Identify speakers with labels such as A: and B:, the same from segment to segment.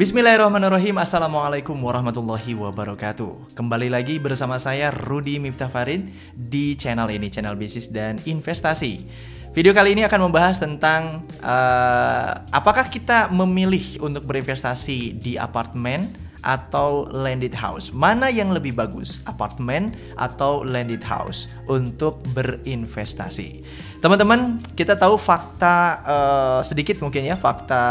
A: Bismillahirrahmanirrahim. Assalamualaikum warahmatullahi wabarakatuh. Kembali lagi bersama saya Rudi Miftah Farid Di channel ini, channel bisnis dan investasi. Video kali ini akan membahas tentang uh, Apakah kita memilih untuk berinvestasi di apartemen atau landed house? Mana yang lebih bagus, apartemen atau landed house untuk berinvestasi? Teman-teman, kita tahu fakta uh, sedikit mungkin ya, fakta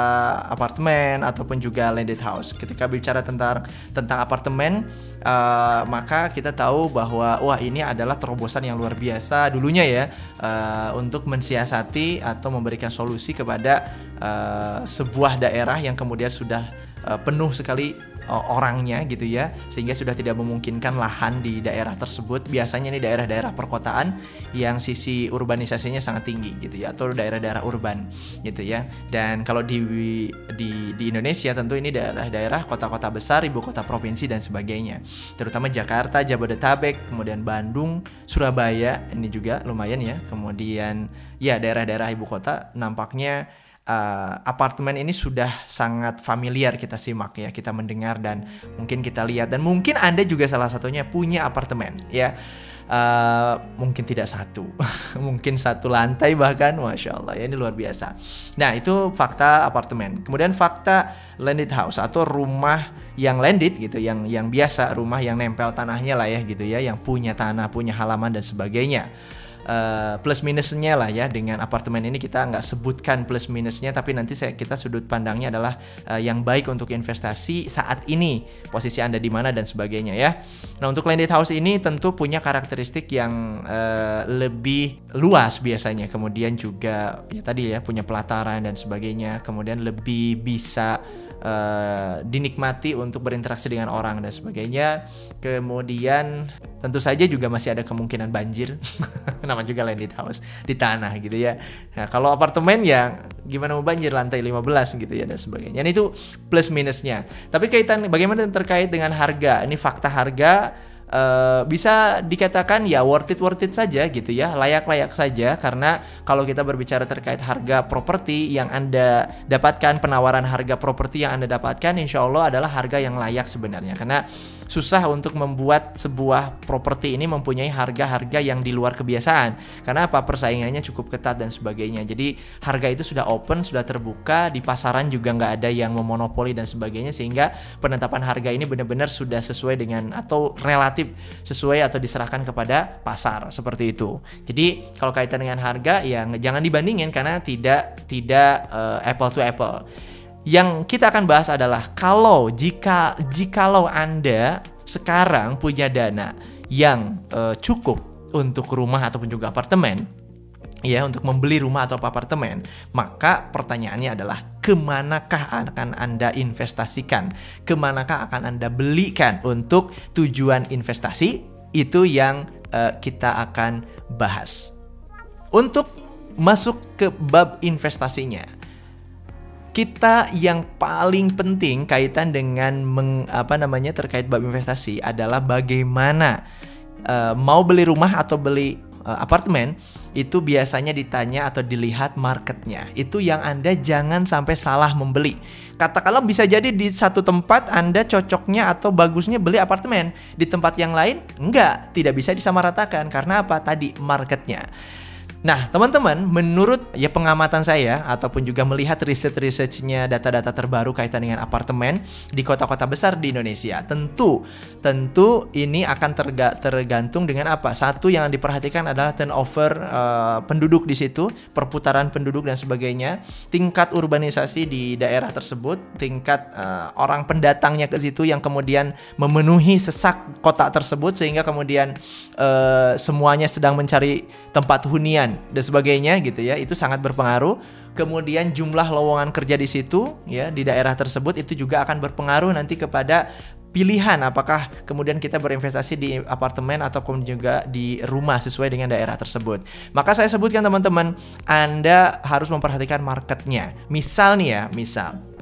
A: apartemen ataupun juga landed house. Ketika bicara tentang tentang apartemen, uh, maka kita tahu bahwa wah ini adalah terobosan yang luar biasa dulunya ya uh, untuk mensiasati atau memberikan solusi kepada uh, sebuah daerah yang kemudian sudah uh, penuh sekali orangnya gitu ya sehingga sudah tidak memungkinkan lahan di daerah tersebut. Biasanya ini daerah-daerah perkotaan yang sisi urbanisasinya sangat tinggi gitu ya atau daerah-daerah urban gitu ya. Dan kalau di di di Indonesia tentu ini daerah-daerah kota-kota besar ibu kota provinsi dan sebagainya. Terutama Jakarta Jabodetabek kemudian Bandung Surabaya ini juga lumayan ya. Kemudian ya daerah-daerah ibu kota nampaknya uh, apartemen ini sudah sangat familiar kita simak ya, kita mendengar dan mungkin kita lihat dan mungkin Anda juga salah satunya punya apartemen ya. Uh, mungkin tidak satu, mungkin satu lantai bahkan, masya Allah ya ini luar biasa. Nah itu fakta apartemen. Kemudian fakta landed house atau rumah yang landed gitu, yang yang biasa rumah yang nempel tanahnya lah ya gitu ya, yang punya tanah, punya halaman dan sebagainya uh, plus minusnya lah ya. Dengan apartemen ini kita nggak sebutkan plus minusnya tapi nanti saya kita sudut pandangnya adalah uh, yang baik untuk investasi saat ini posisi anda di mana dan sebagainya ya. Nah untuk landed house ini tentu punya karakteristik yang uh, lebih luas biasanya. Kemudian juga ya tadi ya punya pelataran dan sebagainya. Kemudian lebih bisa uh, dinikmati untuk berinteraksi dengan orang dan sebagainya. Kemudian tentu saja juga masih ada kemungkinan banjir. Nama juga landed house di tanah gitu ya. Nah, kalau apartemen ya gimana mau banjir lantai 15 gitu ya dan sebagainya. Ini itu plus minusnya. Tapi kaitan bagaimana terkait dengan harga? Ini fakta harga uh, bisa dikatakan ya worth it worth it saja gitu ya layak-layak saja. Karena kalau kita berbicara terkait harga properti yang anda dapatkan penawaran harga properti yang anda dapatkan insya Allah adalah harga yang layak sebenarnya. Karena susah untuk membuat sebuah properti ini mempunyai harga-harga yang di luar kebiasaan. Karena apa? Persaingannya cukup ketat dan sebagainya. Jadi harga itu sudah open, sudah terbuka, di pasaran juga nggak ada yang memonopoli dan sebagainya sehingga penetapan harga ini benar-benar sudah sesuai dengan atau relatif sesuai atau diserahkan kepada pasar seperti itu. Jadi kalau kaitan dengan harga ya jangan dibandingin karena tidak tidak uh, apple to apple. Yang kita akan bahas adalah kalau jika jikalau Anda sekarang punya dana yang uh, cukup untuk rumah ataupun juga apartemen, ya untuk membeli rumah atau apartemen, maka pertanyaannya adalah ke manakah akan Anda investasikan, ke manakah akan Anda belikan untuk tujuan investasi itu yang uh, kita akan bahas. Untuk masuk ke bab investasinya, kita yang paling penting kaitan dengan meng, apa namanya terkait bab investasi adalah bagaimana uh, mau beli rumah atau beli uh, apartemen itu biasanya ditanya atau dilihat marketnya. Itu yang Anda jangan sampai salah membeli. Katakanlah bisa jadi di satu tempat Anda cocoknya atau bagusnya beli apartemen, di tempat yang lain enggak, tidak bisa disamaratakan karena apa? Tadi marketnya. Nah, teman-teman, menurut ya pengamatan saya ataupun juga melihat riset-risetnya data-data terbaru kaitan dengan apartemen di kota-kota besar di Indonesia, tentu tentu ini akan terga, tergantung dengan apa? Satu yang diperhatikan adalah turnover uh, penduduk di situ, perputaran penduduk dan sebagainya, tingkat urbanisasi di daerah tersebut, tingkat uh, orang pendatangnya ke situ yang kemudian memenuhi sesak kota tersebut sehingga kemudian uh, semuanya sedang mencari tempat hunian dan sebagainya gitu ya itu sangat berpengaruh kemudian jumlah lowongan kerja di situ ya di daerah tersebut itu juga akan berpengaruh nanti kepada pilihan apakah kemudian kita berinvestasi di apartemen ataupun juga di rumah sesuai dengan daerah tersebut. Maka saya sebutkan teman-teman, Anda harus memperhatikan marketnya. Misal nih ya, misal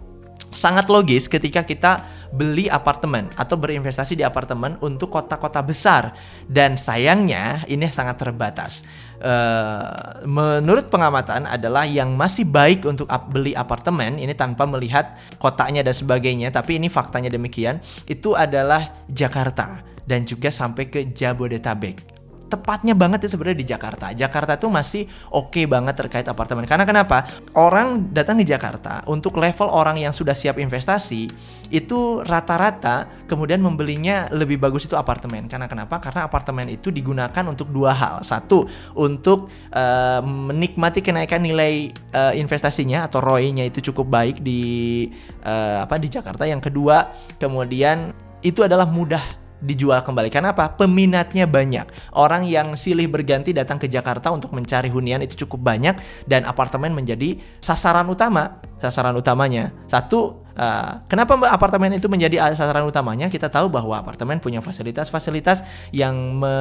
A: sangat logis ketika kita beli apartemen atau berinvestasi di apartemen untuk kota-kota besar dan sayangnya ini sangat terbatas. Uh, menurut pengamatan adalah yang masih baik untuk beli apartemen ini tanpa melihat kotanya dan sebagainya, tapi ini faktanya demikian itu adalah Jakarta dan juga sampai ke Jabodetabek tepatnya banget ya sebenarnya di Jakarta. Jakarta tuh masih oke okay banget terkait apartemen. Karena kenapa? Orang datang ke Jakarta untuk level orang yang sudah siap investasi itu rata-rata kemudian membelinya lebih bagus itu apartemen. Karena kenapa? Karena apartemen itu digunakan untuk dua hal. Satu, untuk uh, menikmati kenaikan nilai uh, investasinya atau ROI-nya itu cukup baik di uh, apa di Jakarta. Yang kedua, kemudian itu adalah mudah dijual kembali. Karena apa? Peminatnya banyak. Orang yang silih berganti datang ke Jakarta untuk mencari hunian itu cukup banyak dan apartemen menjadi sasaran utama. Sasaran utamanya. Satu, Uh, kenapa apartemen itu menjadi sasaran utamanya? Kita tahu bahwa apartemen punya fasilitas-fasilitas yang me,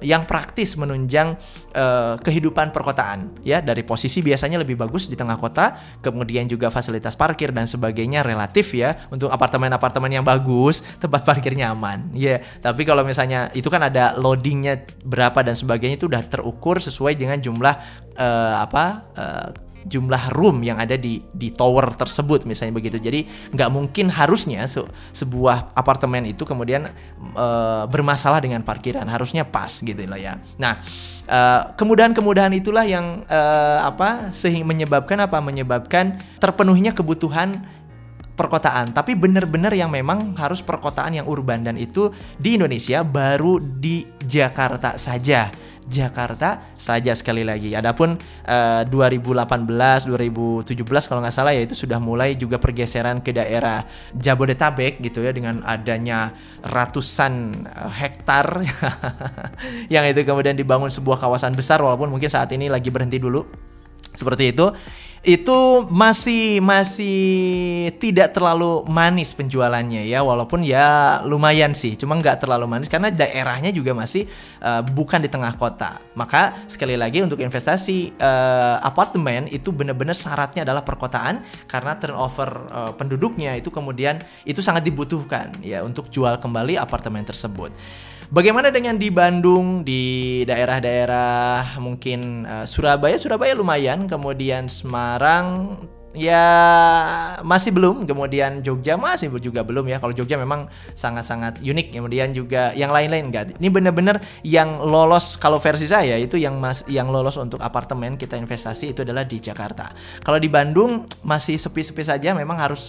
A: yang praktis menunjang uh, kehidupan perkotaan. Ya, dari posisi biasanya lebih bagus di tengah kota, kemudian juga fasilitas parkir dan sebagainya relatif ya untuk apartemen-apartemen yang bagus, tempat parkirnya aman. Ya, yeah. tapi kalau misalnya itu kan ada loadingnya berapa dan sebagainya itu udah terukur sesuai dengan jumlah uh, apa uh, jumlah room yang ada di di tower tersebut misalnya begitu. Jadi nggak mungkin harusnya se sebuah apartemen itu kemudian e, bermasalah dengan parkiran. Harusnya pas gitu loh ya. Nah e, kemudahan-kemudahan itulah yang e, apa sehingga menyebabkan apa? Menyebabkan terpenuhinya kebutuhan perkotaan, tapi benar-benar yang memang harus perkotaan yang urban dan itu di Indonesia baru di Jakarta saja. Jakarta saja sekali lagi. Adapun uh, 2018, 2017 kalau nggak salah ya itu sudah mulai juga pergeseran ke daerah Jabodetabek gitu ya dengan adanya ratusan uh, hektar yang itu kemudian dibangun sebuah kawasan besar walaupun mungkin saat ini lagi berhenti dulu. Seperti itu. Itu masih masih tidak terlalu manis penjualannya ya walaupun ya lumayan sih cuma nggak terlalu manis karena daerahnya juga masih uh, bukan di tengah kota. Maka sekali lagi untuk investasi uh, apartemen itu benar-benar syaratnya adalah perkotaan karena turnover uh, penduduknya itu kemudian itu sangat dibutuhkan ya untuk jual kembali apartemen tersebut Bagaimana dengan di Bandung, di daerah-daerah mungkin uh, Surabaya, Surabaya lumayan, kemudian Semarang ya masih belum, kemudian Jogja masih juga belum ya. Kalau Jogja memang sangat-sangat unik, kemudian juga yang lain-lain enggak. Ini benar-benar yang lolos kalau versi saya itu yang mas yang lolos untuk apartemen kita investasi itu adalah di Jakarta. Kalau di Bandung masih sepi-sepi saja, memang harus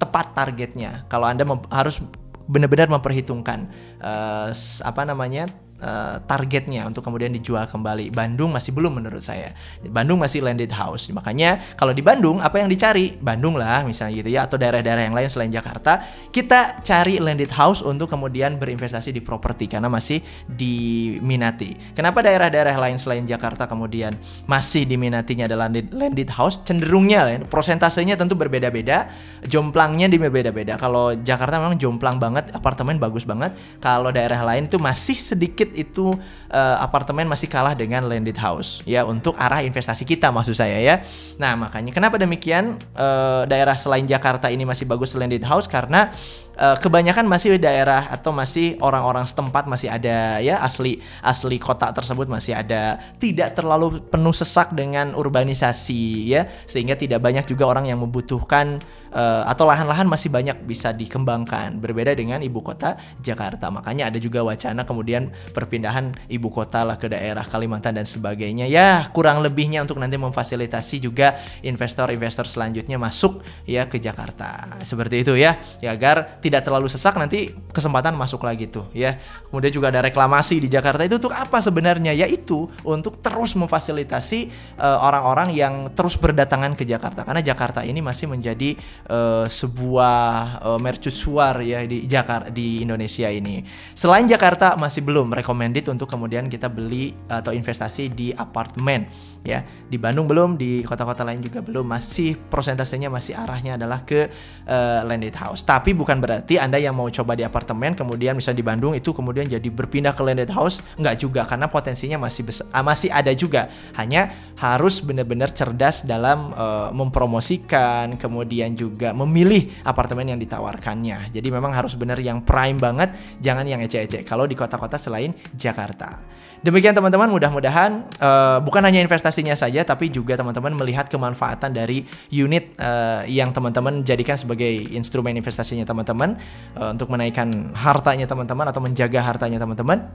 A: tepat targetnya. Kalau Anda harus benar-benar memperhitungkan uh, apa namanya uh, targetnya untuk kemudian dijual kembali. Bandung masih belum menurut saya. Bandung masih landed house. Makanya kalau di Bandung apa yang dicari? Bandung lah misalnya gitu ya atau daerah-daerah yang lain selain Jakarta, kita cari landed house untuk kemudian berinvestasi di properti karena masih diminati. Kenapa daerah-daerah lain selain Jakarta kemudian masih diminatinya adalah landed, house? Cenderungnya prosentasenya tentu berbeda-beda, jomplangnya di berbeda-beda. Kalau Jakarta memang jomplang banget, apartemen bagus banget. Kalau daerah lain itu masih sedikit itu uh, apartemen masih kalah dengan landed house ya untuk arah investasi kita maksud saya ya. Nah, makanya kenapa demikian uh, daerah selain Jakarta ini masih bagus landed house karena uh, kebanyakan masih daerah atau masih orang-orang setempat masih ada ya. Asli asli kota tersebut masih ada. Tidak terlalu penuh sesak dengan urbanisasi ya. Sehingga tidak banyak juga orang yang membutuhkan uh, atau lahan-lahan masih banyak bisa dikembangkan. Berbeda dengan ibu kota Jakarta. Makanya ada juga wacana kemudian perpindahan ibu kota lah ke daerah Kalimantan dan sebagainya. Ya kurang lebihnya untuk nanti memfasilitasi juga investor-investor selanjutnya masuk ya ke Jakarta. Seperti itu ya. Ya agar tidak terlalu sesak nanti kesempatan masuk lagi tuh ya kemudian juga ada reklamasi di Jakarta itu untuk apa sebenarnya yaitu untuk terus memfasilitasi eh, orang-orang uh, yang terus berdatangan ke Jakarta karena Jakarta ini masih menjadi uh, sebuah uh, mercusuar ya di Jakarta di Indonesia ini. Selain Jakarta masih belum recommended untuk kemudian kita beli atau investasi di apartemen ya. Di Bandung belum, di kota-kota lain juga belum. Masih prosentasenya masih arahnya adalah ke uh, landed house. Tapi bukan berarti berarti Anda yang mau coba di apartemen kemudian misalnya di Bandung itu kemudian jadi berpindah ke landed house nggak juga karena potensinya masih besar, masih ada juga. Hanya harus benar-benar cerdas dalam uh, mempromosikan kemudian juga memilih apartemen yang ditawarkannya. Jadi memang harus benar yang prime banget, jangan yang ecek-ecek. Kalau di kota-kota selain Jakarta. Demikian teman-teman, mudah-mudahan uh, bukan hanya investasinya saja, tapi juga teman-teman melihat kemanfaatan dari unit uh, yang teman-teman jadikan sebagai instrumen investasinya teman-teman uh, untuk menaikkan hartanya teman-teman atau menjaga hartanya teman-teman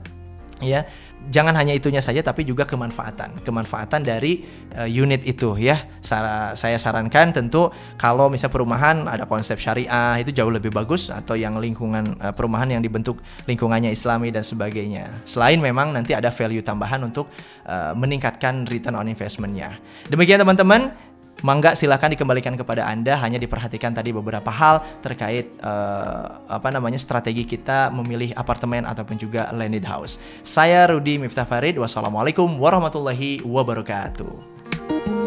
A: ya jangan hanya itunya saja tapi juga kemanfaatan. Kemanfaatan dari uh, unit itu ya. Sar saya sarankan tentu kalau misal perumahan ada konsep syariah itu jauh lebih bagus atau yang lingkungan uh, perumahan yang dibentuk lingkungannya islami dan sebagainya. Selain memang nanti ada value tambahan untuk uh, meningkatkan return on investmentnya. Demikian teman-teman Mangga silahkan dikembalikan kepada Anda hanya diperhatikan tadi beberapa hal terkait uh, apa namanya strategi kita memilih apartemen ataupun juga landed house. Saya Rudi Miftah Farid. Wassalamualaikum warahmatullahi wabarakatuh.